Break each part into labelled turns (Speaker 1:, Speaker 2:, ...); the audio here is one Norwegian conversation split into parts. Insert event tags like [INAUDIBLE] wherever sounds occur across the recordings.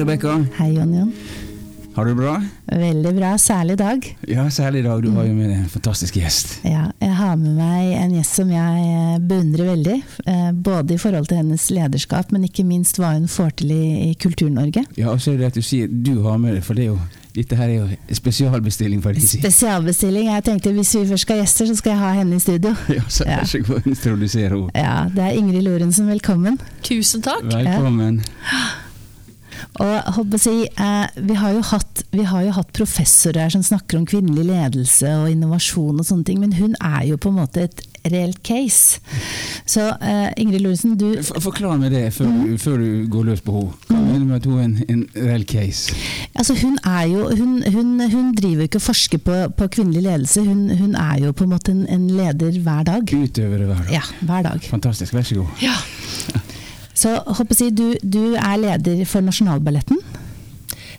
Speaker 1: Rebekka.
Speaker 2: Hei, Jon Jon.
Speaker 1: Har du det bra?
Speaker 2: Veldig bra, særlig i dag.
Speaker 1: Ja, særlig i dag. Du har jo med en fantastisk gjest.
Speaker 2: Ja, jeg har med meg en gjest som jeg eh, beundrer veldig. eh, Både i forhold til hennes lederskap, men ikke minst hva hun får til i, i Kultur-Norge.
Speaker 1: Ja, og så er det at du sier du har med det, for det er jo, dette her er jo spesialbestilling. for å ikke si.
Speaker 2: Spesialbestilling. Jeg tenkte hvis vi først skal ha gjester, så skal jeg ha henne i studio. [LAUGHS]
Speaker 1: Ja, så
Speaker 2: Ja.
Speaker 1: Vær så god, introdusere henne.
Speaker 2: Ja, Det er Ingrid Lorentzen, velkommen.
Speaker 3: Tusen takk.
Speaker 1: Velkommen.
Speaker 2: Og håper å si, eh, vi, har jo hatt, vi har jo hatt professorer her som snakker om kvinnelig ledelse og innovasjon og sånne ting, men hun er jo på en måte et reelt case. Så eh, Ingrid Lorentzen, du
Speaker 1: For, forklar meg det før, du- før du går løs på henne. Hva mener du med at hun er en, en reell case?
Speaker 2: Altså hun, er jo, hun, hun, hun driver jo ikke og forsker på, på kvinnelig ledelse, hun, hun er jo på en måte en, en leder hver dag.
Speaker 1: Utøvere hver dag.
Speaker 2: Ja, hver dag.
Speaker 1: Fantastisk. Vær så god.
Speaker 2: Så håper jeg, du, du er leder for Nasjonalballetten.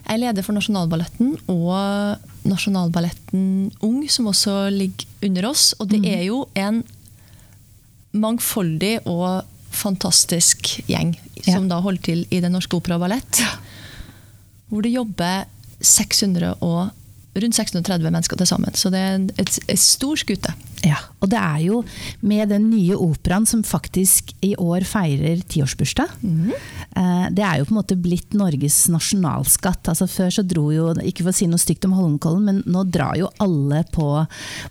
Speaker 3: Jeg er leder for Nasjonalballetten og Nasjonalballetten Ung, som også ligger under oss. Og det er jo en mangfoldig og fantastisk gjeng
Speaker 2: Ja.
Speaker 3: som da holder til i Den norske opera og ballett. Hvor det jobber 600 og, rundt 630 mennesker til sammen. Så det er et, et stor skute.
Speaker 2: Ja, og det er jo med den nye operaen som faktisk i år feirer tiårsbursdag. Eh, Det er jo på en måte blitt Norges nasjonalskatt. Altså Før så dro jo, ikke for å si noe stygt om Holmenkollen, men nå drar jo alle på,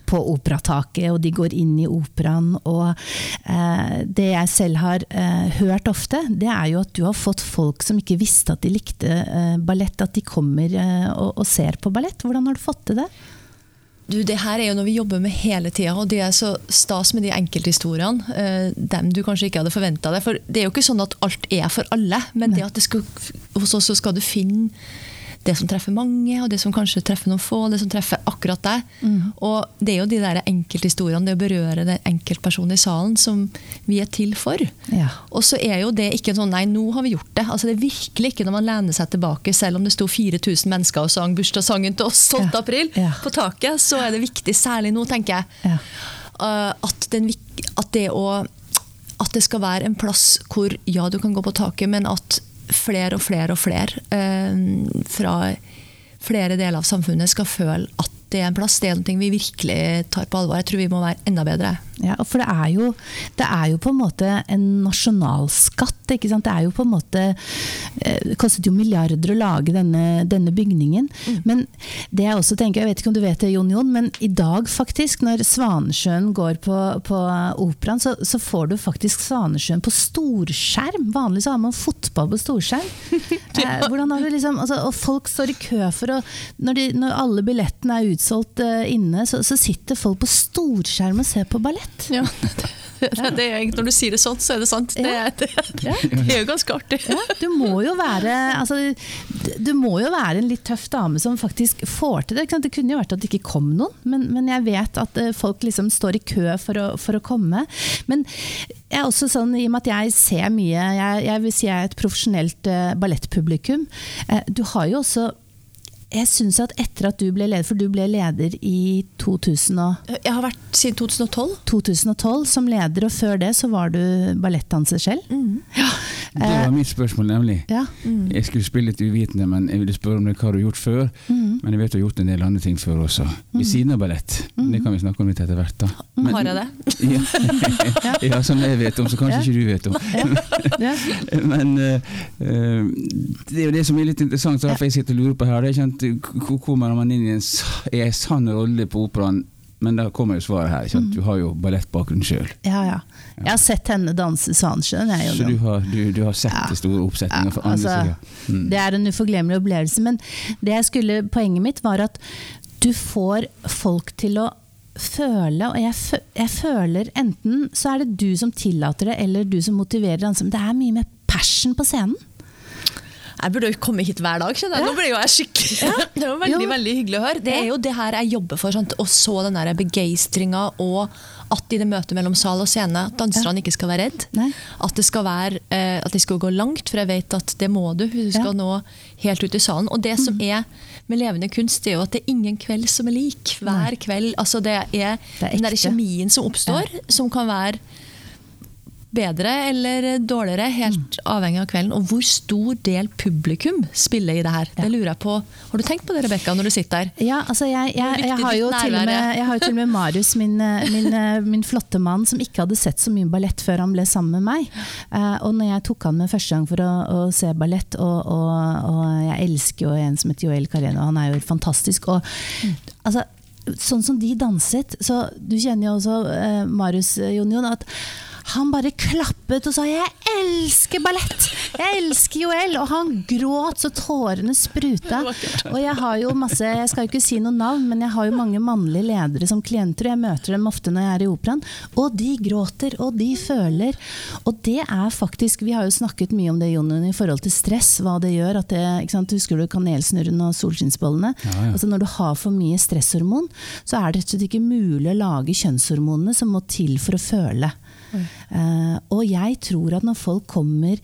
Speaker 2: på operataket, og de går inn i operaen. Og eh, det jeg selv har eh, hørt ofte, det er jo at du har fått folk som ikke visste at de likte eh, ballett, at de kommer eh, og, og ser på ballett. Hvordan har du fått til det?
Speaker 3: Du, det her er jo noe vi jobber med hele tida, og det er så stas med de enkelthistoriene. eh, dem du kanskje ikke hadde forventa deg. For det er jo ikke sånn at alt er for alle, men det at det skal, hos oss så skal du finne det som treffer mange, og det som kanskje treffer noen få, det som treffer akkurat deg. Og det er jo de der enkelthistoriene, det å berøre den enkeltpersonen i salen, som vi er til for.
Speaker 2: Ja.
Speaker 3: Og så er jo det ikke sånn nei, nå har vi gjort det. Altså Det er virkelig ikke når man lener seg tilbake, selv om det sto 4000 mennesker og sang bursdagssangen til oss 12.
Speaker 2: Ja.
Speaker 3: april
Speaker 2: Ja.
Speaker 3: på taket, så er det viktig, særlig nå, tenker jeg,
Speaker 2: Ja.
Speaker 3: uh, at, den, at det å at det skal være en plass hvor ja, du kan gå på taket, men at flere og flere og flere eh, fra flere deler av samfunnet skal føle at det er en plass. Det er noe vi virkelig tar på alvor. Jeg tror vi må være enda bedre.
Speaker 2: Ja, for det er, jo, det er jo på en måte en nasjonalskatt. Ikke sant? Det er jo på en måte eh, Det kostet jo milliarder å lage denne, denne bygningen. Men det jeg også tenker, jeg vet ikke om du vet det, Jon Jon, men i dag faktisk, når Svanesjøen går på, på operaen, så, så får du faktisk Svanesjøen på storskjerm. Vanligvis har man fotball på storskjerm. [LAUGHS] Eh, hvordan har du liksom, altså, og folk står i kø for å Når, de, når alle billettene er utsolgt eh, inne, så, så sitter folk på storskjerm og ser på ballett.
Speaker 3: Ja, [LAUGHS] det, det når du sier det sånn, så er det sant. Det, er- det, [LAUGHS] [LAUGHS] det er jo ganske artig.
Speaker 2: Ja, du må jo være altså, Du må jo være en litt tøff dame som faktisk får til det. Det kunne jo vært at det ikke kom noen, men, men jeg vet at eh, folk liksom står i kø for å, for å komme. Men jeg er også sånn, i og med at jeg ser mye Jeg, jeg vil si jeg er et profesjonelt uh, ballettpublikum. Uh, du har jo også jeg synes at etter at du ble leder, for du ble leder i 2000 og,
Speaker 3: Jeg har vært siden 2012.
Speaker 2: 2012 som leder, og før det så var du ballettdanser selv.
Speaker 1: Det var mitt spørsmål, nemlig.
Speaker 2: Ja.
Speaker 1: Jeg skulle spille litt uvitende, men jeg ville spørre om det, hva du har gjort før. Men jeg vet du har gjort en del andre ting før også. Ved siden av ballett. Det kan vi snakke om litt etter hvert. da. Men-
Speaker 3: Har jeg det? [LAUGHS] [LAUGHS]
Speaker 1: Ja. ja, som jeg vet om, så kanskje
Speaker 2: Ja.
Speaker 1: ikke du vet om.
Speaker 2: Ja. [LAUGHS]
Speaker 1: Men uh, eh, det er jo det som er litt interessant, så derfor jeg sitter og lurer på her. Det er kjent, Hvor kommer man inn i en, en sann rolle på operaen? Men da kommer jo svaret her. Kjent? Du har jo ballettbakgrunn sjøl.
Speaker 2: Ja, ja. Jeg har sett henne danse Svansjøen. jeg,
Speaker 1: Så du har, du, du har sett
Speaker 2: Ja.
Speaker 1: de store oppsetningene
Speaker 2: Ja,
Speaker 1: fra andre
Speaker 2: altså?
Speaker 1: Mm.
Speaker 2: Det er en uforglemmelig opplevelse. Men det jeg skulle, poenget mitt var at du får folk til å føle, og jeg, fø- jeg føler enten så er det du som tillater det, eller du som motiverer. Men det er mye mer passion på scenen.
Speaker 3: Jeg burde jo komme hit hver dag. skjønner jeg. Nå ble jo jeg skikkelig [LAUGHS] Det var veldig
Speaker 2: Jo.
Speaker 3: veldig hyggelig å høre. Det er jo det her jeg jobber for. Sant? Og så den der begeistringa og at i det møtet mellom sal og scene at danserne ikke skal være redd.
Speaker 2: Nei.
Speaker 3: At det skal være, eh, at de skal gå langt, for jeg vet at det må du. Du skal
Speaker 2: Ja.
Speaker 3: nå helt ut i salen. Og det som er med levende kunst, det er jo at det er ingen kveld som er lik. Hver kveld. Altså det er,
Speaker 2: Det er
Speaker 3: den der kjemien som oppstår, som kan være bedre eller dårligere, helt avhengig av kvelden. Og hvor stor del publikum spiller i det her. Det lurer jeg på. Har du tenkt på det, Rebekka, når du sitter der?
Speaker 2: Ja, altså jeg, jeg, jeg, har jo til og med, jeg har jo til og med Marius, min, min, min, flotte mann, som ikke hadde sett så mye ballett før han ble sammen med meg. Uh, og når jeg tok han med første gang for å, å se ballett, og, og, og, jeg elsker jo en som heter Joel Careno, han er jo fantastisk. Og, altså, sånn som de danset, så du kjenner jo også uh, Marius Jon Jon, at han bare klappet og sa 'jeg elsker ballett'! Jeg elsker Joel! Og han gråt så tårene spruta. Og jeg har jo masse, jeg skal jo ikke si noe navn, men jeg har jo mange mannlige ledere som klienter, og jeg møter dem ofte når jeg er i operaen. Og de gråter, og de føler. Og det er faktisk Vi har jo snakket mye om det, Jon, i forhold til stress, hva det gjør. At det, ikke sant, Husker du kanelsnurren og solskinnsbollene? Ja, ja. Altså Når du har for mye stresshormon, så er det rett og slett ikke mulig å lage kjønnshormonene som må til for å føle. Uh, og jeg tror at når folk kommer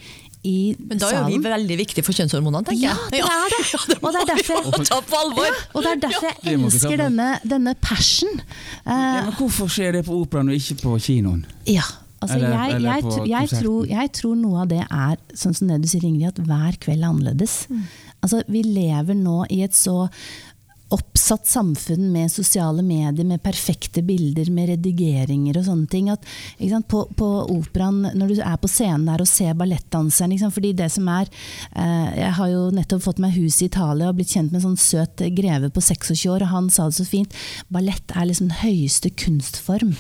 Speaker 2: i
Speaker 3: Men da er jo vi veldig viktige for kjønnshormonene, tenker
Speaker 2: jeg. Ja, det er det. [LAUGHS] Og det er derfor ja, og det er derfor jeg elsker denne, denne passion.
Speaker 1: Uh, ja, men hvorfor skjer det på operaen og ikke på kinoen?
Speaker 2: Ja, Altså, eller, jeg, eller jeg, jeg, tror, jeg, tror, noe av det er sånn som det du sier, Ingrid, at hver kveld er annerledes. Mm. Altså, vi lever nå i et så oppsatt samfunn med sosiale medier, med perfekte bilder, med redigeringer og sånne ting. At, på, på operaen, når du er på scenen der og ser ballettdanseren fordi det som er eh, Jeg har jo nettopp fått meg hus i Italia og blitt kjent med en sånn søt greve på 26 år, og han sa det så fint. Ballett er liksom den høyeste kunstform.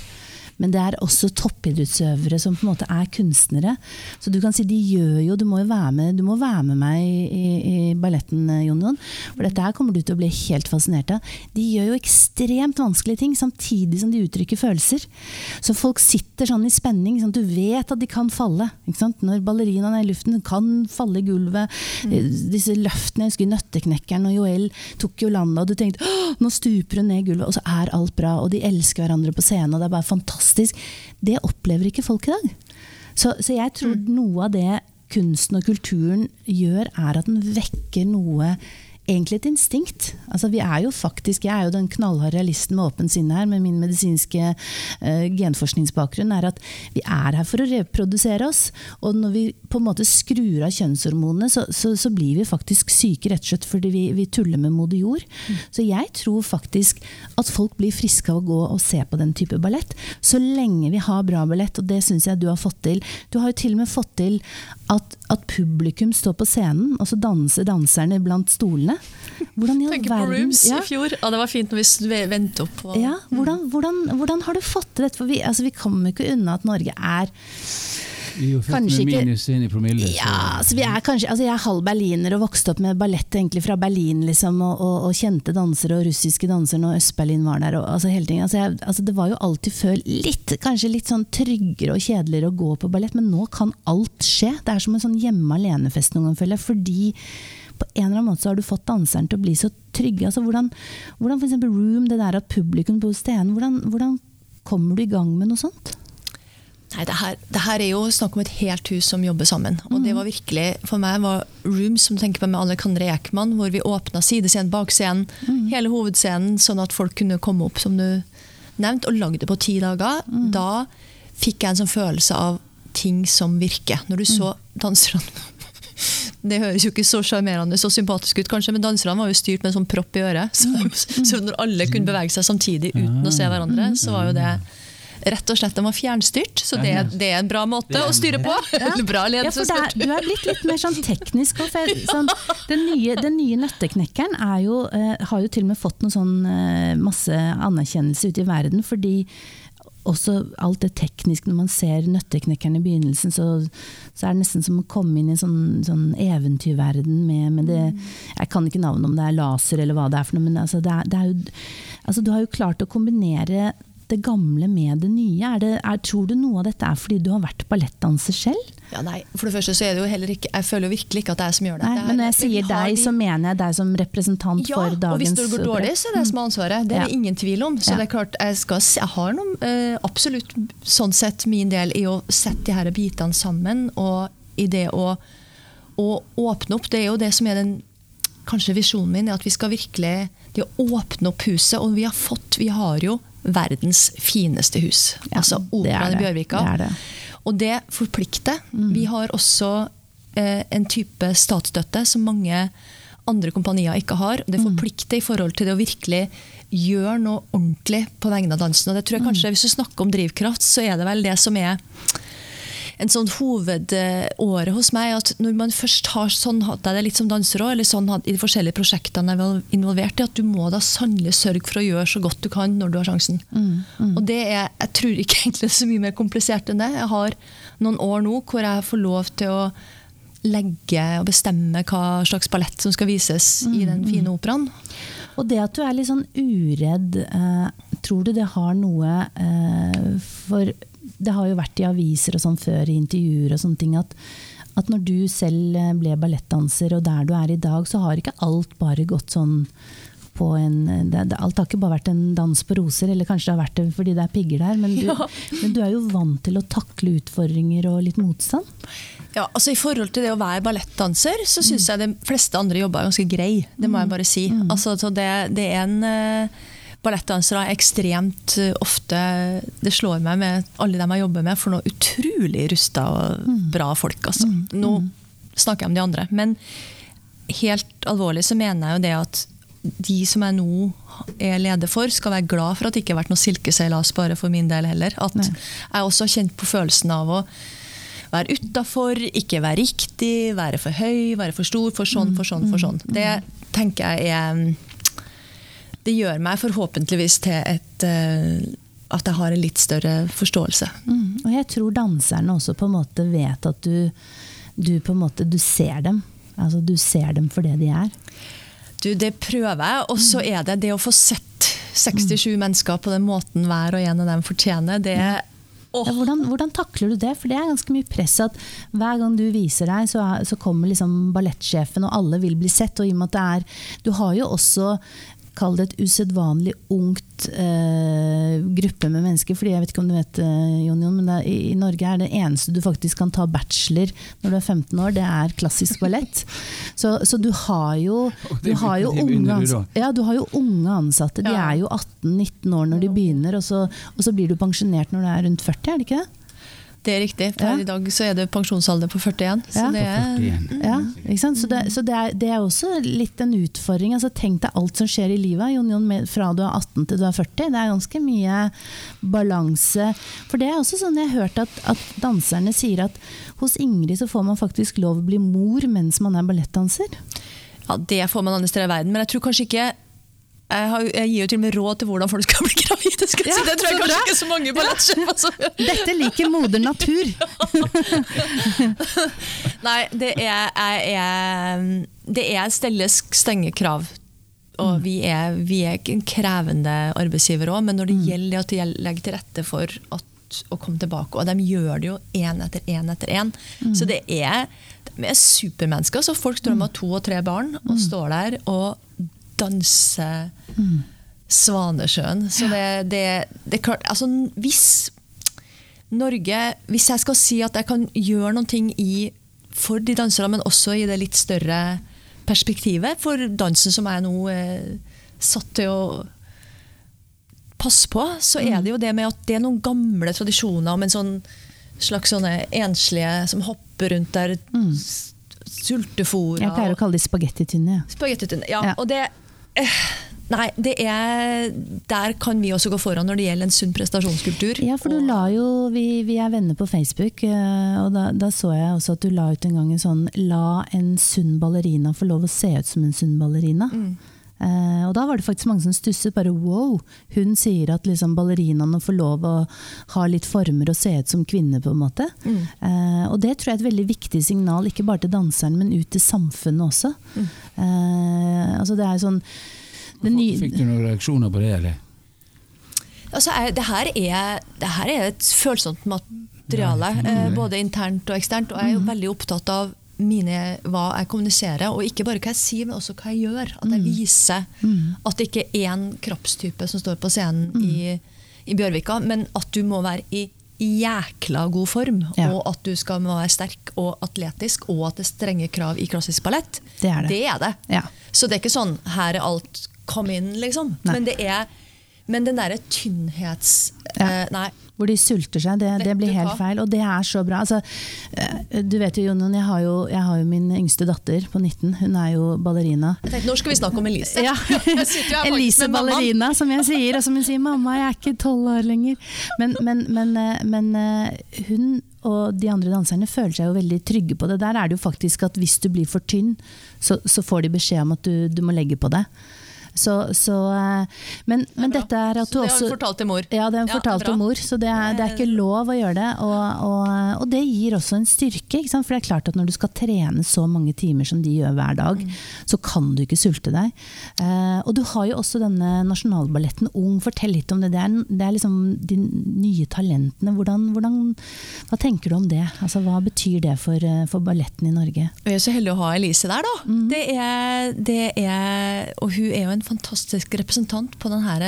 Speaker 2: Men det er også toppidrettsøvere som på en måte er kunstnere. Så du kan si de gjør jo Du må jo være med, du må være med meg i, i balletten, Jon Jon. For dette her kommer du til å bli helt fascinert av. De gjør jo ekstremt vanskelige ting samtidig som de uttrykker følelser. Så folk sitter sånn i spenning. Sånn, du vet at de kan falle. Når ballerinaen er i luften, kan falle i gulvet. Mm. Eh, disse løftene, jeg husker Nøtteknekkeren og Joel tok jo landet, og du tenkte nå stuper hun ned i gulvet, og så er alt bra. Og de elsker hverandre på scenen, og det er bare fantastisk fantastisk. Det opplever ikke folk i dag. Så, så jeg tror mm. noe av det kunsten og kulturen gjør, er at den vekker noe egentlig et instinkt. Altså, vi er jo faktisk, Jeg er jo den knallharde realisten med åpent sinn her, med min medisinske uh, genforskningsbakgrunn, er at vi er her for å reprodusere oss. Og når vi på en måte skrur av kjønnshormonene, så, så, så blir vi faktisk syke rett og slett fordi vi, vi tuller med moder jord. Mm. Så jeg tror faktisk at folk blir friske av å gå og se på den type ballett. Så lenge vi har bra ballett, og det syns jeg du har fått til. Du har jo til og med fått til at, at publikum står på scenen, og så danser danserne blant stolene.
Speaker 3: Hvordan i all Tenker på Rooms ja. i fjor. Ja, det var fint når vi vendte opp.
Speaker 2: Og, ja, hvordan, hvordan, hvordan, har du fått til dette? For vi, altså, vi kommer ikke unna at Norge er
Speaker 1: vi er jo født med minus inn i promille.
Speaker 2: Ja, så vi er kanskje, altså jeg er halv berliner og vokste opp med ballett egentlig fra Berlin. Liksom, og, og, og, kjente dansere og russiske dansere når Øst-Berlin var der. Og, altså hele altså jeg, altså det var jo alltid før litt, kanskje litt sånn tryggere og kjedeligere å gå på ballett, men nå kan alt skje. Det er som en sånn hjemme alene-fest noen ganger, føler jeg. Fordi på en eller annen måte så har du fått danseren til å bli så trygge. Altså hvordan, hvordan f.eks. Room, det der at publikum på scenen, hvordan, hvordan kommer du i gang med noe sånt?
Speaker 3: Nei, det her, det her, er jo snakk om et helt hus som jobber sammen. Og det mm. var virkelig, For meg var Room, som tenker på med Alexandre Ekman, hvor vi åpna sidescenen, bakscenen, mm. hele hovedscenen, sånn at folk kunne komme opp, som du nevnte, og lagde det på ti dager. Mm. Da fikk jeg en sånn følelse av ting som virker. Når du mm. så danserne det høres jo ikke så sjarmerende og sympatisk ut, kanskje, men danserne var jo styrt med en sånn propp i øret. Så, mm. så, når alle kunne bevege seg samtidig uten å se hverandre, så var jo det rett og slett de var fjernstyrt. Så det, det er en bra måte å styre på. [LAUGHS] Ja. bra ledelse.
Speaker 2: Ja, du er blitt litt mer sånn teknisk. Sånn, den, nye, den, nye, nøtteknekkeren jo, uh, har jo til og med fått noe sånn uh, masse anerkjennelse ute i verden. fordi også alt det tekniske, når man ser nøtteknekkeren i begynnelsen, så, så, er det nesten som å komme inn i en sånn, sånn eventyrverden med, med, det. Jeg kan ikke navnet om det er laser eller hva det er for noe, men altså, det er, det er jo, altså, du har jo klart å kombinere det gamle med det nye? Er det, er, tror du noe av dette er fordi du har vært ballettdanser selv?
Speaker 3: Ja, nei, for det første så er det jo heller ikke Jeg føler jo virkelig ikke at det er jeg som gjør det.
Speaker 2: Nei, men når jeg sier deg, de... så mener jeg deg som representant
Speaker 3: ja,
Speaker 2: for dagens Ja,
Speaker 3: og hvis det går dårlig, så er det jeg som har ansvaret. Det er det ingen tvil om. Så ja. det er klart, jeg, skal, jeg har noen, uh, absolutt sånn sett min del i å sette de her bitene sammen, og i det å, å åpne opp. Det er jo det som er den kanskje visjonen min, er at vi skal virkelig det å åpne opp huset. Og vi har fått, vi har jo verdens fineste hus. Ja, altså Operaen i Bjørvika. Og det forplikter. Vi har også eh, en type statsstøtte som mange andre kompanier ikke har. Det forplikter i forhold til det å virkelig gjøre noe ordentlig på vegne av dansen. Og det tror jeg kanskje, Hvis du snakker om drivkraft, så er det vel det som er en sånn hovedåre hos meg. at Når man først har sånn hatt det litt som danser òg, eller sånn i de forskjellige prosjektene jeg var involvert i, at du må da sannelig sørge for å gjøre så godt du kan når du har sjansen. Og det er, Jeg tror ikke [LAUGHS] egentlig så mye mer komplisert enn det. Jeg har noen år nå hvor jeg får lov til å legge og bestemme hva slags ballett som skal vises i den fine operaen.
Speaker 2: Og det at du er litt sånn uredd, eh, tror du det har noe eh, For det har jo vært i aviser og sånn før, i intervjuer og sånne ting, at, at når du selv eh, ble ballettdanser, og der du er i dag, så har ikke alt bare gått sånn på en det, det, Alt har ikke bare vært en dans på roser, eller kanskje det har vært det fordi det er pigger der, men du, [LAUGHS]
Speaker 3: Ja.
Speaker 2: men du er jo vant til å takle utfordringer og litt motstand.
Speaker 3: Ja, altså I forhold til det å være ballettdanser, så syns jeg de fleste andre jobber er ganske grei. Det må jeg bare si. Altså, så det, det er en uh, Ballettdansere er ekstremt eh, ofte Det slår meg med alle dem jeg jobber med, for noe utrolig rusta og bra folk. Altså. Nå snakker jeg om de andre. Men helt alvorlig så mener jeg jo det at de som jeg nå er leder for, skal være glad for at det ikke har vært noe silkeseilas bare for min del heller. At
Speaker 2: Nei.
Speaker 3: jeg også har kjent på følelsen av å være utafor, ikke være riktig, være for høy, være for stor, for sånn, for sånn, for sånn. Det tenker jeg er Det gjør meg forhåpentligvis til et eh, At jeg har en litt større forståelse.
Speaker 2: Mm. Og jeg tror danserne også på en måte vet at du, du på en måte du ser dem. Altså du ser dem for det de er.
Speaker 3: Du, det prøver jeg, og så er det det å få sett 67 mennesker på den måten hver og en av dem fortjener. Det er
Speaker 2: Ja, hvordan, hvordan takler du det? For det er ganske mye press at hver gang du viser deg, så, så kommer liksom ballettsjefen, og alle vil bli sett. Og i og med at det er Du har jo også Kall det et usedvanlig ungt eh, gruppe med mennesker. fordi jeg vet ikke om du vet, eh, Jon Jon, men det er, i, i Norge er det eneste du faktisk kan ta bachelor når du er 15 år, det er klassisk ballett. [LAUGHS] Så, så du har jo, du har jo unge ansatte. Ja, du har jo unge ansatte. De er jo 18-19 år når de begynner, og så, og så blir du pensjonert når du er rundt 40, er det ikke det?
Speaker 3: Det er riktig.
Speaker 2: Ja.
Speaker 3: I dag så er det pensjonsalder på 41. Så
Speaker 2: Ja.
Speaker 3: det er,
Speaker 1: 41.
Speaker 2: Ja, ikke sant? Så, det, så det, er, det er også litt en utfordring. Altså, tenk deg alt som skjer i livet Jon, Jon, fra du er 18 til du er 40. Det er ganske mye balanse. For det er også sånn jeg har hørt at, at danserne sier at hos Ingrid så får man faktisk lov å bli mor mens man er ballettdanser.
Speaker 3: ja, det får man andre steder i verden. Men jeg tror kanskje ikke jeg, har, jeg gir jo til og med råd til hvordan folk skal bli gravide. Skal
Speaker 2: Ja,
Speaker 3: si. Det tror jeg kanskje
Speaker 2: bra.
Speaker 3: ikke så mange ballettsjefer som gjør. [LAUGHS]
Speaker 2: Dette liker moder natur! [LAUGHS]
Speaker 3: Nei, det er, er, det er stelles strenge krav. Og vi er, vi er en krevende arbeidsgiver òg, men når det gjelder det at de legger til rette for at, å komme tilbake, og de gjør det jo én etter én etter én. Så det er, de er supermennesker. Så folk står om to og tre barn og står der og danser Svanesjøen. Så det, det, det er klart altså, Hvis Norge Hvis jeg skal si at jeg kan gjøre noen ting i, for de danserne, men også i det litt større perspektivet for dansen som jeg nå eh, satt til å passe på, så er det jo det med at det er noen gamle tradisjoner om en sånn slags sånne enslige som hopper rundt der, Mm. Sultefòra.
Speaker 2: Jeg pleier å kalle de spagettitynne. Ja.
Speaker 3: Spagettitynne, Ja,
Speaker 2: Ja.
Speaker 3: og det Nei, det er Der kan vi også gå foran når det gjelder en sunn prestasjonskultur.
Speaker 2: Ja, for du la jo, vi, vi er venner på Facebook, eh, og da, da så jeg også at du la ut en gang en sånn La en sunn ballerina få lov å se ut som en sunn ballerina. Eh, og da var det faktisk mange som stusset. bare wow, Hun sier at liksom ballerinaene får lov å ha litt former og se ut som kvinner. på en måte. Eh, og det tror jeg er et veldig viktig signal, ikke bare til danseren, men ut til samfunnet også. Eh, altså det er sånn det nye,
Speaker 1: Fikk du noen reaksjoner på det? eller?
Speaker 3: Altså, er, det, her er, det her er et følsomt materiale,
Speaker 1: Ja,
Speaker 3: eh, både internt og eksternt. Og jeg er jo veldig opptatt av mine, hva jeg kommuniserer, og ikke bare hva jeg sier, men også hva jeg gjør. At jeg viser at det ikke er én kroppstype som står på scenen i, i Bjørvika, men at du må være i jækla god form,
Speaker 2: Ja.
Speaker 3: og at du skal være sterk og atletisk, og at det er strenge krav i klassisk ballett.
Speaker 2: Det er det.
Speaker 3: Det er det.
Speaker 2: Ja.
Speaker 3: Så det er ikke sånn 'her er alt, kom inn', liksom.
Speaker 2: Nei.
Speaker 3: Men det er Men den derre tynnhets...
Speaker 2: Ja.
Speaker 3: Eh, nei.
Speaker 2: Hvor de sulter seg, det, det blir helt feil. Og det er så bra. Altså, eh, du vet jo, Jonan, jeg jeg har jo min yngste datter på 19. Hun er jo ballerina.
Speaker 3: Jeg tenkte, Når skal vi snakke om Elise?
Speaker 2: Ja. [LAUGHS] Elise. Ballerina, som jeg sier. Og som hun sier, 'mamma, jeg er ikke tolv år lenger'. Men, men, men, eh, men hun og de andre danserne føler seg jo veldig trygge på det. Der er det jo faktisk at hvis du blir for tynn, så, så får de beskjed om at du, du må legge på deg. Så, så, eh, men, men dette er at du også
Speaker 3: det har hun fortalt til mor.
Speaker 2: Ja, det har hun fortalt til mor, så det er, det er ikke lov å gjøre det. Og, og, og det gir også en styrke, for det er klart at når du skal trene så mange timer som de gjør hver dag,
Speaker 3: Mm.
Speaker 2: så kan du ikke sulte deg. Uh, og du har jo også denne nasjonalballetten Ung, fortell litt om det. Det er, det er liksom de nye talentene. Hvordan, hvordan, hva tenker du om det? Altså, hva betyr det for, eh, for balletten i Norge?
Speaker 3: Vi er så heldige å ha Elise der, da. Det er, det er, og hun er jo en fantastisk representant på den her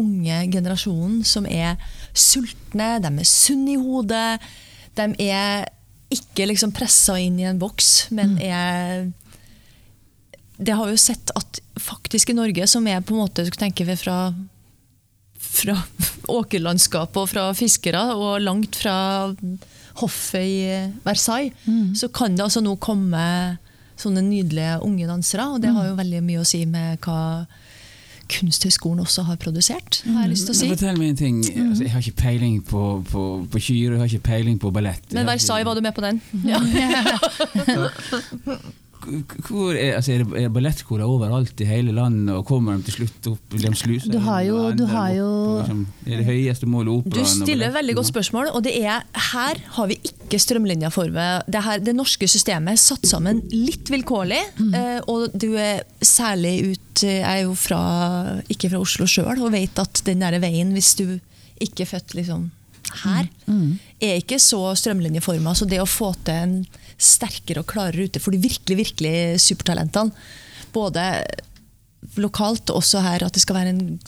Speaker 3: unge generasjonen som er sultne, de er sunne i hodet. De er ikke liksom pressa inn i en boks, men er Det har vi jo sett at faktisk i Norge, som er på en måte tenker vi fra fra [LAUGHS] åkerlandskap og fra fiskere, og langt fra hoffet i Versailles, så kan det altså nå komme sånne nydelige unge dansere. Og det har jo veldig mye å si med hva Kunsthøgskolen også har produsert, har jeg lyst til å si.
Speaker 1: Men Fortell meg en ting. Altså, jeg har ikke peiling på, på, på kyr, jeg har ikke peiling på ballett.
Speaker 3: Men Versailles, var du med på den? [LAUGHS] Ja. [LAUGHS] [LAUGHS]
Speaker 1: Hvor er, altså, er, det, er overalt i hele landet, og kommer de til slutt opp de sluser
Speaker 2: Du har jo- du har jo-
Speaker 1: på, liksom, Er det høyeste målet operaen?
Speaker 3: Du stiller veldig godt spørsmål, og det er, her har vi ikke strømlinja for meg. Det, her, det norske systemet er satt sammen litt vilkårlig, mm. og du er særlig ut Jeg er jo fra, ikke fra Oslo sjøl og vet at den der veien, hvis du ikke er født liksom her, er ikke så strømlinjeforma. Så det å få til en sterkere og klarere rute for de virkelig, virkelig supertalentene, både lokalt og også her, at det skal være en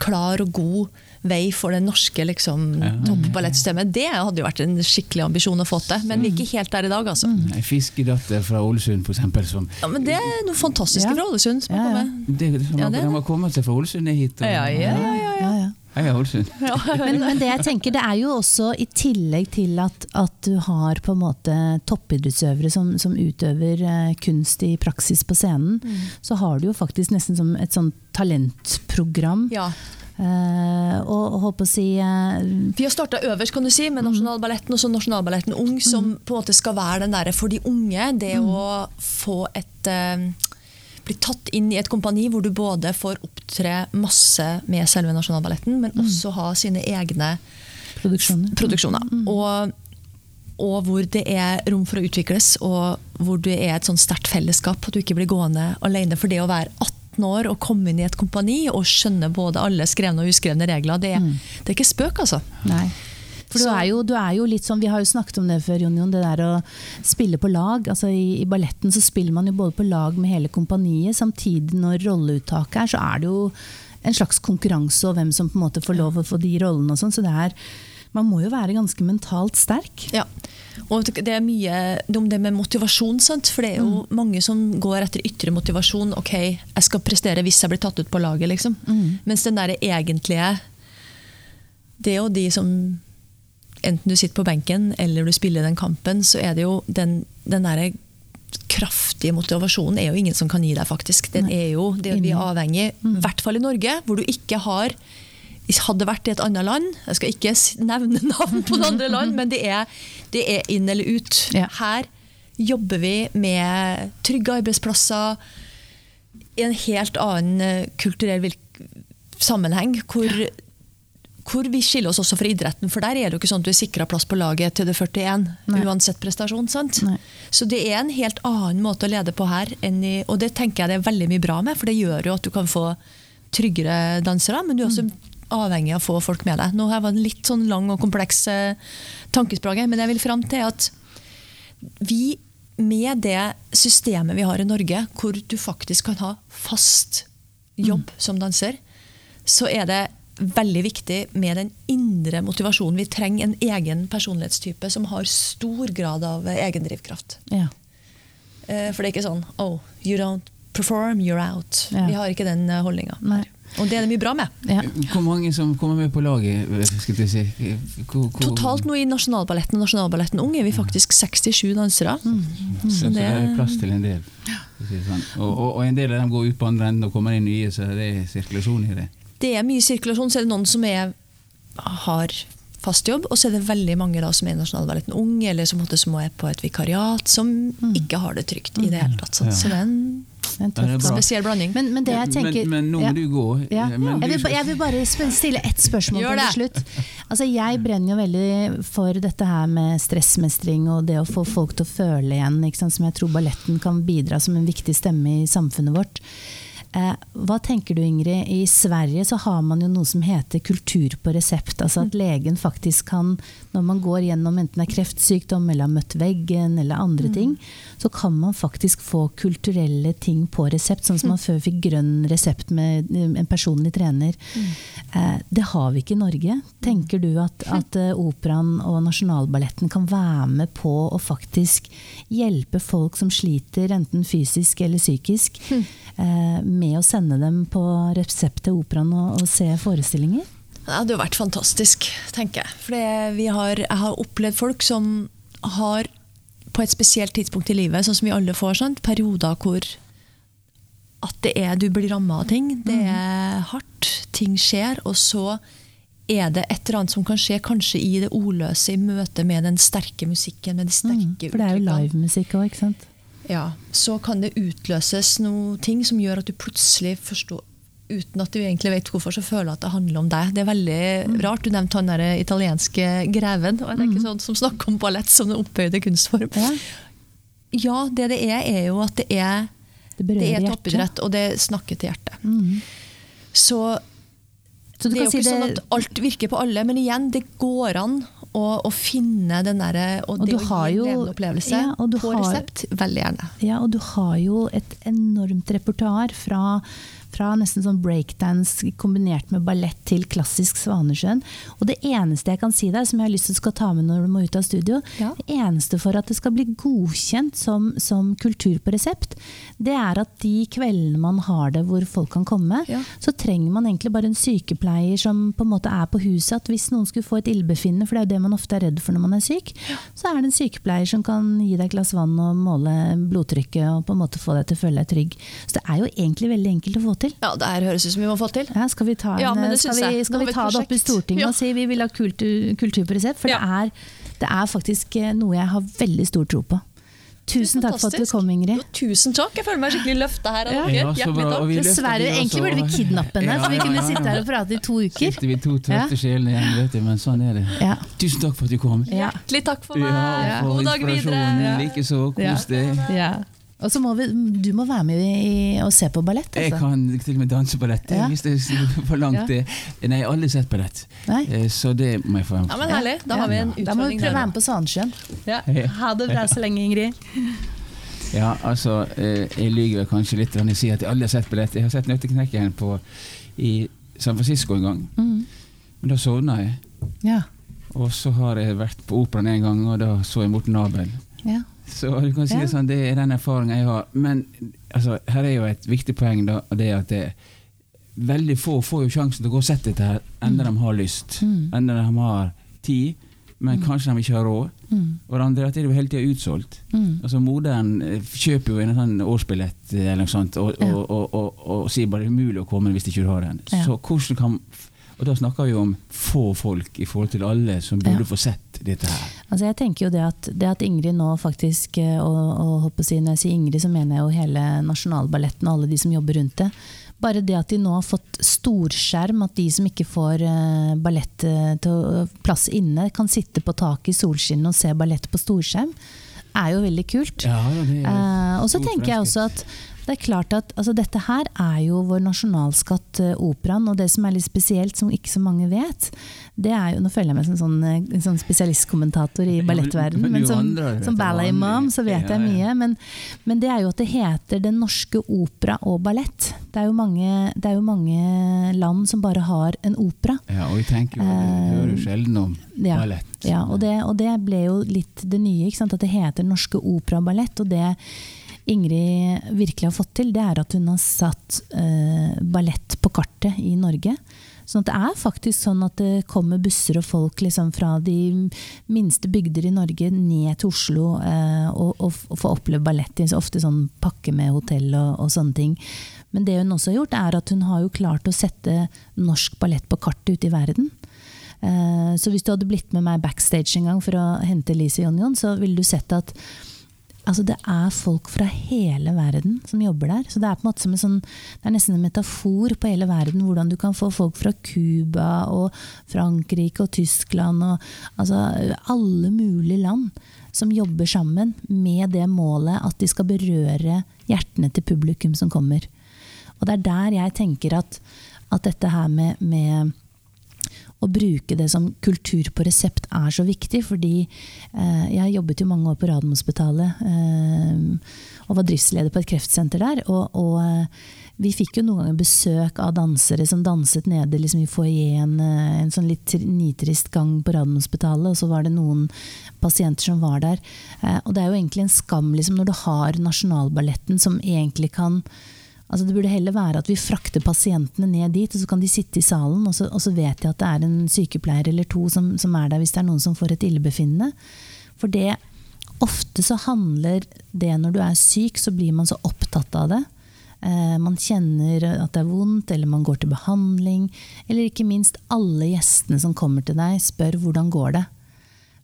Speaker 3: klar og god vei for det norske liksom,
Speaker 1: Ja.
Speaker 3: toppballettsystemet, det hadde jo vært en skikkelig ambisjon å få til. Men vi er ikke helt der i dag, altså.
Speaker 1: Ei fiskedatter fra Ålesund, for eksempel, som
Speaker 3: Ja, men det er noe fantastisk
Speaker 2: Ja.
Speaker 3: fra Ålesund som har
Speaker 2: Ja, har
Speaker 3: kommet.
Speaker 1: det, som
Speaker 3: Ja, det er
Speaker 1: har kommet seg fra Ålesund ned hit. Og,
Speaker 3: Ja, ja, ja,
Speaker 2: Ja, ja.
Speaker 1: Hei, Ålesund. [LAUGHS]
Speaker 2: Men, men det jeg tenker, det er jo også i tillegg til at, at du har på en måte toppidrettsøvere som, som utøver eh, kunst i praksis på scenen, så har du jo faktisk nesten som et sånt talentprogram.
Speaker 3: Ja.
Speaker 2: Uh, og, og håper å si uh,
Speaker 3: Vi har starta øverst kan du si, med Nasjonalballetten og så Nasjonalballetten Ung, som på en måte skal være den der for de unge. Det å få et eh, Bli tatt inn i et kompani hvor du både får opptre masse med selve Nasjonalballetten, men også ha sine egne
Speaker 2: produksjoner.
Speaker 3: produksjoner. Og, og hvor det er rom for å utvikles, og hvor det er et sånn sterkt fellesskap. At du ikke blir gående alene. For det å være 18 år og komme inn i et kompani og skjønne både alle skrevne og uskrevne regler, det, det er ikke spøk, altså.
Speaker 2: Nei. For du er, jo, du er jo litt sånn, Vi har jo snakket om det før, Jon Jon, det der å spille på lag. altså I, i balletten så spiller man jo både på lag med hele kompaniet. Samtidig når rolleuttaket er, så er det jo en slags konkurranse og hvem som på en måte får lov å få de rollene. og sånn, så det er, Man må jo være ganske mentalt sterk.
Speaker 3: Ja. Og det er mye om det med motivasjon, sant? for det er jo mange som går etter ytre motivasjon. Ok, jeg skal prestere hvis jeg blir tatt ut på laget, liksom. Mens den der egentlige Det er jo de som Enten du sitter på benken eller du spiller den kampen, så er det jo den, den derre kraftige motivasjonen er jo ingen som kan gi deg, faktisk. Den er jo, det vi er avhengig, i hvert fall i Norge, hvor du ikke har hadde vært i et annet land. Jeg skal ikke nevne [LAUGHS] navn på det andre land, men det er, det er inn eller ut. Her jobber vi med trygge arbeidsplasser i en helt annen eh, kulturell sammenheng, hvor, hvor vi skiller oss også fra idretten. For der er det jo ikke sånn at du er sikra plass på laget til du er 41,
Speaker 2: Nei.
Speaker 3: uansett prestasjon. sant?
Speaker 2: Nei.
Speaker 3: Så det er en helt annen måte å lede på her, i, og det tenker jeg det er veldig mye bra med, for det gjør jo at du kan få tryggere dansere, men du er også avhengig av å få folk med deg. Nå her var det en litt sånn lang og kompleks eh, tankesprang, her, men jeg vil fram til at vi med det systemet vi har i Norge, hvor du faktisk kan ha fast jobb som danser, så er det veldig viktig med den indre motivasjonen. Vi trenger en egen personlighetstype som har stor grad av egen egendrivkraft.
Speaker 2: Ja.
Speaker 3: Eh, For det er ikke sånn oh, you don't perform, you're out.
Speaker 2: Ja.
Speaker 3: Vi har ikke den holdninga. Og det er det mye bra med.
Speaker 2: Ja.
Speaker 1: Hvor mange som kommer med på laget? Skal du si? Hvor, hvor,
Speaker 3: Totalt nå i Nasjonalballetten og Nasjonalballetten Ung er vi faktisk 67 dansere.
Speaker 1: Så, så
Speaker 3: det-
Speaker 1: det er plass til en del. Sånn. Og, og, og en del av dem går ut på andre enden og kommer inn nye, så det er sirkulasjon i det.
Speaker 3: Det er mye sirkulasjon, så er det noen som er, har fast jobb, og så er det veldig mange da som er i Nasjonalballetten Ung, eller som, måtte, som er på et vikariat, som ikke har det trygt i det hele tatt. Så,
Speaker 1: Ja.
Speaker 3: så det er en
Speaker 2: En
Speaker 1: Ja,
Speaker 2: tøff
Speaker 3: spesiell blanding.
Speaker 2: Men, men det jeg tenker
Speaker 1: men, men nå må
Speaker 2: ja.
Speaker 1: du gå.
Speaker 2: Ja.
Speaker 1: Men
Speaker 2: Jeg, vil, jeg vil bare stille ett spørsmål til slutt. Altså, jeg brenner jo veldig for dette her med stressmestring og det å få folk til å føle igjen, ikke sant? som jeg tror balletten kan bidra som en viktig stemme i samfunnet vårt. Eh, hva tenker du Ingrid? I Sverige så har man jo noe som heter kultur på resept. Altså at legen faktisk kan, når man går gjennom enten det er kreftsykdom eller har møtt veggen eller andre ting, så kan man faktisk få kulturelle ting på resept. Sånn som man [LAUGHS] før fikk grønn resept med eh, en personlig trener. Eh, det har vi ikke i Norge. Tenker du at, at operaen og Nasjonalballetten kan være med på å faktisk hjelpe folk som sliter, enten fysisk eller psykisk, med å sende dem på resept til operaen og, og se forestillinger?
Speaker 3: Det hadde jo vært fantastisk, tenker jeg. For har, jeg har opplevd folk som har på et spesielt tidspunkt i livet, sånn som vi alle får, sant? perioder hvor at det er, du blir ramma av ting. Det er hardt, ting skjer, og så er det et eller annet som kan skje, kanskje i det ordløse, i møte med den sterke musikken, med de sterke
Speaker 2: Mm, for det er jo livemusikk òg, ikke sant?
Speaker 3: Ja, så kan det utløses noe ting som gjør at du plutselig forstår Uten at du egentlig vet hvorfor, så føler du at det handler om deg. Det er veldig rart. Du nevnte han der italienske greven. og jeg tenker sånn som snakker om ballett som den opphøyde kunstform.
Speaker 2: Ja,
Speaker 3: Ja, det det er, er jo at det er,
Speaker 2: det
Speaker 3: det er toppidrett, og det snakker til hjertet.
Speaker 2: Mm.
Speaker 3: Så
Speaker 2: Så
Speaker 3: det er jo
Speaker 2: si
Speaker 3: ikke
Speaker 2: det,
Speaker 3: sånn at alt virker på alle, men igjen, det går an å, og finne den derre Og,
Speaker 2: Og
Speaker 3: det å gi en
Speaker 2: jo-
Speaker 3: levende opplevelse
Speaker 2: ja, og du
Speaker 3: på
Speaker 2: har-
Speaker 3: resept, veldig gjerne.
Speaker 2: Ja, og du har jo et enormt repertoar fra, fra nesten sånn breakdance kombinert med ballett til klassisk Svanesjøen. Og det eneste jeg kan si der, som jeg har lyst til å skal ta med når du må ut av studio,
Speaker 3: Ja.
Speaker 2: det eneste for at det skal bli godkjent som, som kultur på resept, det er at de kveldene man har det hvor folk kan komme,
Speaker 3: Ja.
Speaker 2: så trenger man egentlig bare en sykepleier som på en måte er på huset. At hvis noen skulle få et ildbefinnende, for det er jo det man ofte er redd for når man er syk, så er det en sykepleier som kan gi deg et glass vann og måle blodtrykket og på en måte få deg til å føle deg trygg. Så det er jo egentlig veldig enkelt å få til.
Speaker 3: Ja, det her høres ut som vi må få til.
Speaker 2: Ja, skal vi ta, en,
Speaker 3: Ja,
Speaker 2: skal vi, skal vi ta det opp i. Stortinget
Speaker 3: Ja.
Speaker 2: og si vi vil ha kultur, kultur på resept? For
Speaker 3: Ja.
Speaker 2: det, er, det er faktisk eh, noe jeg har veldig stor tro på. Tusen takk for at du kom, Ingrid.
Speaker 3: Jo, tusen takk. Jeg føler meg skikkelig løfta her.
Speaker 2: Ja.
Speaker 1: Ja, bra. Og vi
Speaker 2: Dessverre,
Speaker 1: de
Speaker 2: egentlig burde vi kidnappe henne,
Speaker 1: Ja,
Speaker 2: så vi kunne sitte her og prate i to uker.
Speaker 1: Sitter vi to
Speaker 2: Ja.
Speaker 1: trøtte sjelene igjen, vet du, men sånn er det.
Speaker 2: Ja.
Speaker 1: Tusen takk for at du kom.
Speaker 2: Ja.
Speaker 3: Hjertelig takk for meg.
Speaker 1: Ja, for
Speaker 3: God dag videre.
Speaker 1: Likeså. Kos deg.
Speaker 2: Og så må vi, du må være med i, og se på ballett.
Speaker 1: Jeg
Speaker 2: Altså.
Speaker 1: kan til og med danse ballett,
Speaker 2: Ja.
Speaker 1: hvis det er for langt.
Speaker 2: Ja.
Speaker 1: det. Nei, jeg har aldri sett ballett,
Speaker 2: Nei?
Speaker 1: Eh, så det må jeg få være
Speaker 3: Ja, men herlig. Da har vi en utfordring.
Speaker 2: Da må vi prøve å være med på Svansjøen. Ja. Ha det bra så lenge, Ingrid.
Speaker 1: Ja, altså, eh, jeg lyver kanskje litt når jeg sier at jeg aldri har sett ballett. Jeg har sett Nøtteknekkeren på, i San Francisco en gang,
Speaker 2: Mm.
Speaker 1: men da sovna jeg.
Speaker 2: Ja.
Speaker 1: Og så har jeg vært på operaen en gang, og da så jeg Morten Abel.
Speaker 2: Ja.
Speaker 1: Så du kan si det sånn, det er den erfaringen jeg har. Men altså, her er jo et viktig poeng, da, og det er at det, veldig få får jo sjansen til å gå og sette dette her, enda de har lyst.
Speaker 2: Mm.
Speaker 1: Enda de har tid, men kanskje de ikke har råd.
Speaker 2: Mm.
Speaker 1: Og det andre er at det er jo hele tida utsolgt.
Speaker 2: Mm.
Speaker 1: Altså Moderen eh, kjøper jo en sånn årsbillett eh, eller noe sånt, og,
Speaker 2: Ja.
Speaker 1: og, og, og, og sier bare det er umulig å komme hvis ikke du har den.
Speaker 2: Ja.
Speaker 1: Så hvordan kan Og da snakker vi om få folk i forhold til alle som burde
Speaker 2: Ja.
Speaker 1: få sett dette her.
Speaker 2: Altså jeg tenker jo det at, det at Ingrid nå faktisk, eh, og, og si, når jeg sier Ingrid, så mener jeg jo hele Nasjonalballetten og alle de som jobber rundt det. Bare det at de nå har fått storskjerm, at de som ikke får uh, ballett eh, til plass inne, kan sitte på taket i solskinnet og se ballett på storskjerm, er jo veldig kult.
Speaker 1: Ja, det er
Speaker 2: Eh, og så tenker jeg også at det er klart at altså, dette her er jo vår nasjonalskatt, eh, operaen. Og det som er litt spesielt, som ikke så mange vet, det er jo Nå føler jeg meg som sånn, eh, sånn spesialistkommentator i
Speaker 1: ballettverden, men-
Speaker 2: ballettverdenen,
Speaker 1: men
Speaker 2: men som,
Speaker 1: andre
Speaker 2: som så vet jeg mye. Men, men det er jo at det heter Den norske opera og ballett. Det er jo mange, det er jo mange land som bare har en opera.
Speaker 1: Ja, og vi tenker jo,
Speaker 2: Eh,
Speaker 1: hører jo sjelden om
Speaker 2: ja,
Speaker 1: ballett.
Speaker 2: Ja, og det, og det ble jo litt det nye, ikke sant? at det heter Norske Opera og Ballett. Og det Ingrid virkelig har fått til, det er at hun har satt eh, ballett på kartet i Norge. Sånn at det er faktisk sånn at det kommer busser og folk liksom fra de minste bygder i Norge ned til Oslo eh, og, og, og får oppleve ballett i ofte sånn pakke med hotell og, og, sånne ting. Men det hun også har gjort, er at hun har jo klart å sette norsk ballett på kartet ute i verden. Eh, så hvis du hadde blitt med meg backstage en gang for å hente Lise Jonjon, så ville du sett at altså det er folk fra hele verden som jobber der. Så det er en en sånn, det er nesten en metafor på hele verden. Hvordan du kan få folk fra Cuba og Frankrike og Tyskland og altså alle mulige land som jobber sammen med det målet at de skal berøre hjertene til publikum som kommer. Og det er der jeg tenker at, at dette her med, med å bruke det som kultur på resept er så viktig. Fordi eh, jeg jobbet jo mange år på Radiumhospitalet eh, og var driftsleder på et kreftsenter der. Og, og eh, vi fikk jo noen ganger besøk av dansere som danset nede liksom, i foajeen, eh, en sånn litt nitrist gang på Radiumhospitalet, og så var det noen pasienter som var der. Eh, og det er jo egentlig en skam liksom, når du har Nasjonalballetten som egentlig kan Altså det burde heller være at vi frakter pasientene ned dit, og så kan de sitte i salen, og så, og så vet de at det er en sykepleier eller to som, som, er der hvis det er noen som får et illebefinnende. For det Ofte så handler det når du er syk, så blir man så opptatt av det. Eh, man kjenner at det er vondt, eller man går til behandling. Eller ikke minst alle gjestene som kommer til deg, spør hvordan går det.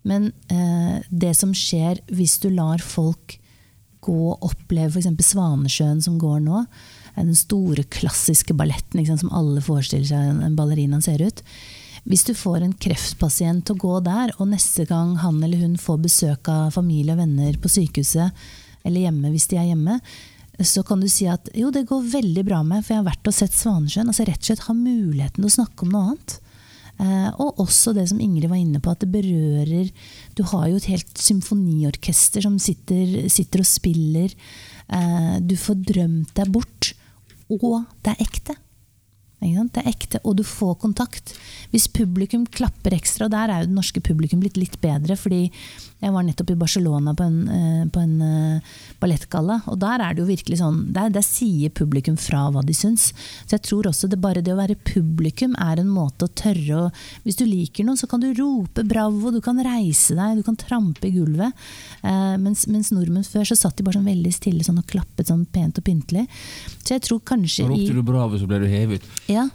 Speaker 2: Men eh, det som skjer hvis du lar folk gå og oppleve f.eks. Svanesjøen som går nå, den store, klassiske balletten liksom, som alle forestiller seg en ballerina ser ut. Hvis du får en kreftpasient til å gå der, og neste gang han eller hun får besøk av familie og venner på sykehuset, eller hjemme hvis de er hjemme, så kan du si at jo, det går veldig bra med for jeg har vært og sett Svanesjøen. Altså rett og slett ha muligheten til å snakke om noe annet. Eh, og også det som Ingrid var inne på, at det berører Du har jo et helt symfoniorkester som sitter, sitter og spiller. Eh, du får drømt deg bort og det er ekte. Det er ekte, og du får kontakt. Hvis publikum klapper ekstra, og der er jo det norske publikum blitt litt bedre, fordi jeg var nettopp i Barcelona på en, eh, på en uh, ballettgalla, og der er det jo virkelig sånn der, der, sier publikum fra hva de syns. Så jeg tror også det bare det å være publikum er en måte å tørre å Hvis du liker noen, så kan du rope bravo, du kan reise deg, du kan trampe i gulvet. Eh, mens, mens, nordmenn før så satt de bare sånn veldig stille sånn og klappet sånn pent og pyntelig. Så jeg tror kanskje
Speaker 1: Ropte du bravo, så ble du hevet?
Speaker 2: Ja,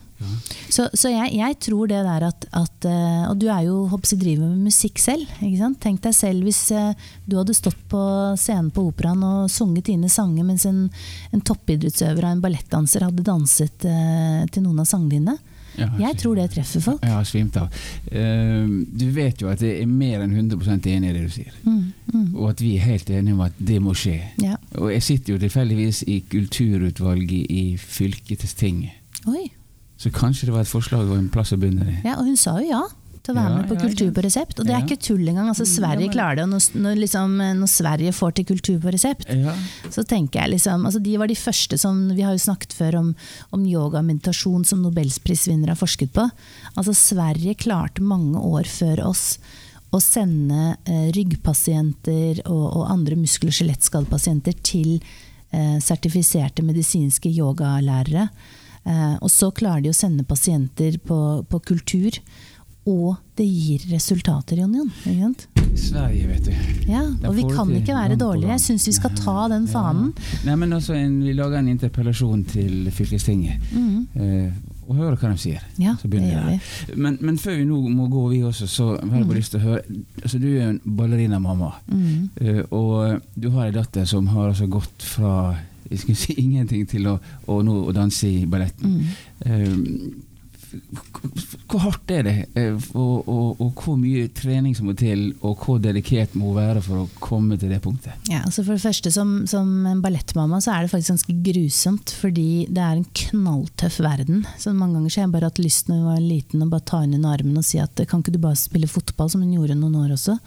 Speaker 2: så, så jeg, jeg, tror det der at, at, eh, Og du er jo hoppsi, driver med musikk selv. Tenk deg selv hvis eh, du hadde stått på scenen på operaen og sunget dine sanger mens en, en toppidrettsøver og en ballettdanser hadde danset eh, til noen av sangene dine. Ja, jeg tror det treffer folk.
Speaker 1: Jeg har svimt av. Uh, du vet jo at jeg er mer enn 100 enig i det du sier. Mm, mm. Og at vi er helt enige om at det må skje. Ja. Og jeg sitter jo tilfeldigvis i kulturutvalget i fylkestinget.
Speaker 2: Oi.
Speaker 1: Så kanskje det var et forslag og en plass å begynne i.
Speaker 2: Ja, og hun sa jo ja til å være ja, med på ja, Kultur på resept. Og det er ikke tull engang. Altså, Sverige men... klarer det. Og når, når, liksom, når, Sverige får til Kultur på resept, så tenker jeg liksom altså, De var de første som Vi har jo snakket før om, om yoga og meditasjon som nobelsprisvinnere har forsket på. Altså Sverige klarte mange år før oss å sende eh, ryggpasienter og, og, andre muskel- og skjelettskadepasienter til eh, sertifiserte medisinske yogalærere. Eh, og så klarer de å sende pasienter på, på kultur. Og det gir resultater, Jon Jon.
Speaker 1: Sverige, vet du.
Speaker 2: Ja, Og vi kan ikke være dårlige. Jeg syns vi skal ta den fanen.
Speaker 1: Ja. Nei, men også en, Vi lager en interpellasjon til fylkestinget. Mm. Eh, og høre hva de sier.
Speaker 2: Ja, det gjør vi.
Speaker 1: Men, men, før vi nå må gå, vi også, så har jeg bare mm. lyst til å høre altså Du er en ballerinamamma. Mm. Og du har en datter som har altså gått fra jeg skulle si ingenting til å, å nå å danse i balletten. Mm. Um, hvor hardt er det, eh, og, og, og, hvor mye trening som må til, og hvor dedikert må hun være for å komme til det punktet?
Speaker 2: Ja, altså For det første, som, som en ballettmamma så er det faktisk ganske grusomt, fordi det er en knalltøff verden. Så Mange ganger så har jeg bare hatt lyst når jeg var liten, å bare ta henne under armen og si at kan ikke du bare spille fotball, som hun gjorde noen år også.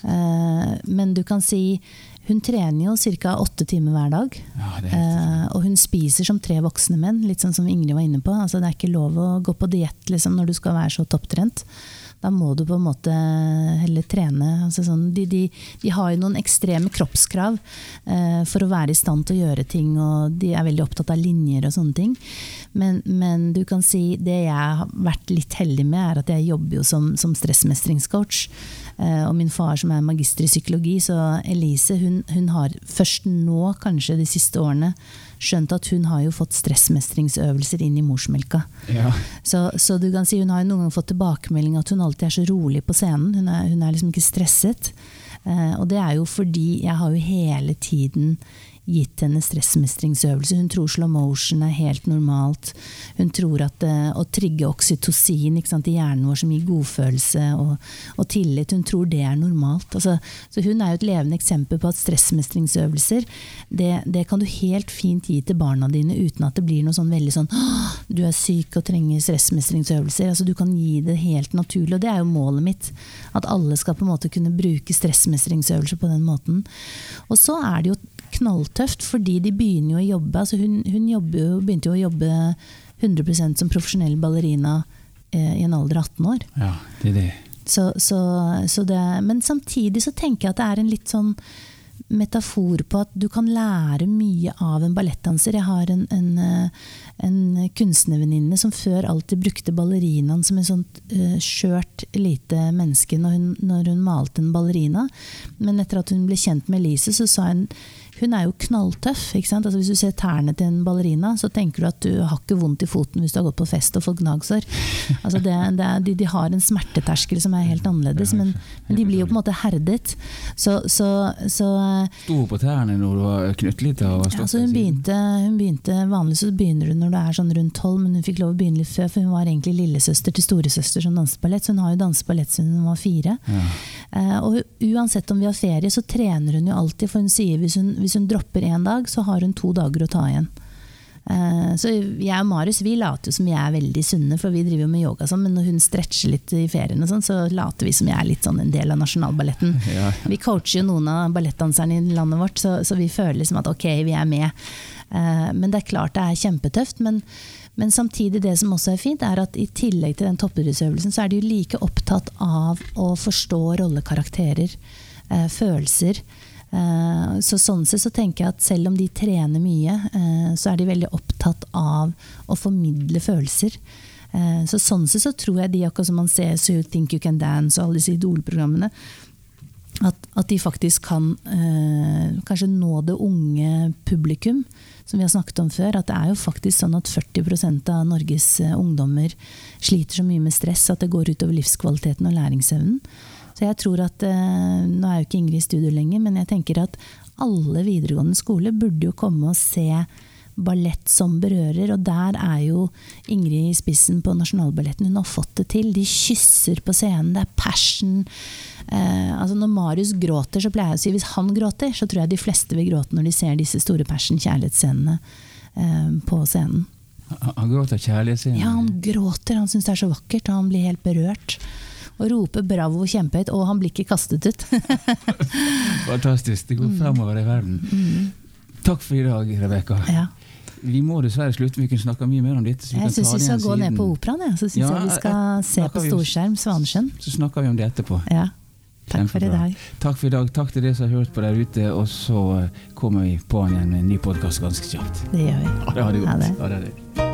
Speaker 2: Uh, men du kan si hun trener jo ca. åtte timer hver dag. Ja, eh, og hun spiser som tre voksne menn, litt sånn som Ingrid var inne på. Altså, det er ikke lov å gå på diett liksom, når du skal være så topptrent. da må du på en måte heller trene. Altså sånn, de, de, de, har jo noen ekstreme kroppskrav eh, for å være i stand til å gjøre ting, og de er veldig opptatt av linjer og sånne ting. Men, men du kan si det jeg har vært litt heldig med, er at jeg jobber jo som, som stressmestringscoach. Eh, og min far som er magister i psykologi, så Elise hun, hun har først nå, kanskje de siste årene, skjønt at hun har jo fått stressmestringsøvelser inn i morsmelka. Ja. Så, så, du kan si hun har jo noen ganger fått tilbakemelding at hun alltid er så rolig på scenen. Hun er, hun er liksom ikke stresset. Eh, og det er jo fordi jeg har jo hele tiden gitt henne stressmestringsøvelse. Hun tror slow motion er helt normalt. Hun tror at uh, å trigge oksytocin i hjernen vår som gir godfølelse og, og tillit, hun tror det er normalt. Altså, så hun er jo et levende eksempel på at stressmestringsøvelser det, det, kan du helt fint gi til barna dine uten at det blir noe sånn veldig sånn du er syk og trenger stressmestringsøvelser. Altså, du kan gi det helt naturlig, og det er jo målet mitt. At alle skal på en måte kunne bruke stressmestringsøvelser på den måten. Og så er det jo knalltøft, fordi de begynner jo å jobbe. Altså hun, hun jo, begynte jo å jobbe 100% som profesjonell ballerina eh, i en alder av 18 år.
Speaker 1: Ja, det er det.
Speaker 2: Så, så, så det, men samtidig så tenker jeg at det er en litt sånn metafor på at du kan lære mye av en ballettdanser. Jeg har en, en, eh, en kunstnervenninne som før alltid brukte ballerinaen som en sånt uh, skjørt lite menneske når hun, når hun malte en ballerina. Men etter at hun ble kjent med Elise, så sa hun hun er jo knalltøff. Altså, hvis du ser tærne til en ballerina, så tenker du at du har ikke vondt i foten hvis du har gått på fest og fått gnagsår. Altså, det, det er, de, de, har en smerteterskel som er helt annerledes, men, men de blir jo på en måte herdet. Så, så, så
Speaker 1: Sto hun på tærne når du var knøttlita?
Speaker 2: Altså, hun, begynte, hun begynte Vanligvis så begynner du når du er sånn rundt tolv, men hun fikk lov å begynne litt før, for hun var egentlig lillesøster til storesøster som danset ballett, så hun har jo danset ballett siden hun var fire. Ja. Uh, og uansett om vi har ferie, så trener hun jo alltid, for hun sier hvis hun, hvis hvis hun dropper én dag, så har hun to dager å ta igjen. Eh, så jeg og Marius vi later jo som vi er veldig sunne, for vi driver jo med yoga Sånn, Men når hun stretcher litt i ferien, sånn, så later vi som jeg er litt sånn en del av nasjonalballetten. [LAUGHS] Ja. Vi coacher jo noen av ballettdanserne i landet vårt, så, så, vi føler liksom at ok, vi er med. Eh, men det er klart det er kjempetøft. Men, men samtidig det som også er fint, er at i tillegg til den toppidrettsøvelsen, så er de jo like opptatt av å forstå rollekarakterer, eh, følelser. Eh, så sånn sett så tenker jeg at selv om de trener mye, eh, så er de veldig opptatt av å formidle følelser. Eh, så sånn sett så tror jeg de, akkurat som man ser So You Think You Can Dance og alle disse Idol-programmene, at, at, de faktisk kan eh, kanskje nå det unge publikum, som vi har snakket om før. At det er jo faktisk sånn at 40% av Norges ungdommer sliter så mye med stress at det går utover livskvaliteten og læringsevnen. Så jeg tror at, eh, Nå er jo ikke Ingrid i studio lenger, men jeg tenker at alle videregående skoler burde jo komme og se ballett som berører. Og der er jo Ingrid i spissen på Nasjonalballetten. Hun har fått det til. De kysser på scenen. Det er passion. Eh, altså når Marius gråter, så pleier jeg å si hvis han gråter, så tror jeg de fleste vil gråte når de ser disse store passion-kjærlighetsscenene eh, på scenen.
Speaker 1: Han gråter kjærlighetsscenen?
Speaker 2: Ja, han gråter. Han syns det er så vakkert, og han blir helt berørt og roper 'bravo' kjempehøyt, og han blir ikke kastet ut. [LAUGHS]
Speaker 1: Fantastisk. Det går mm. fremover i verden. Mm. Takk for i dag, Rebekka. Ja. Vi må dessverre slutte, vi kunne snakka mye mer om dette.
Speaker 2: jeg syns vi skal gå siden. ned på operaen. Ja. Så syns ja, jeg vi skal se på storskjerm Svanesjøen.
Speaker 1: Så snakker vi om det etterpå.
Speaker 2: Ja. Takk for i dag.
Speaker 1: Takk for i dag. Takk til dere som har hørt på der ute. Og så kommer vi på igjen med en ny podkast ganske kjapt.
Speaker 2: Det gjør vi.
Speaker 1: Ha det, godt. Ha det.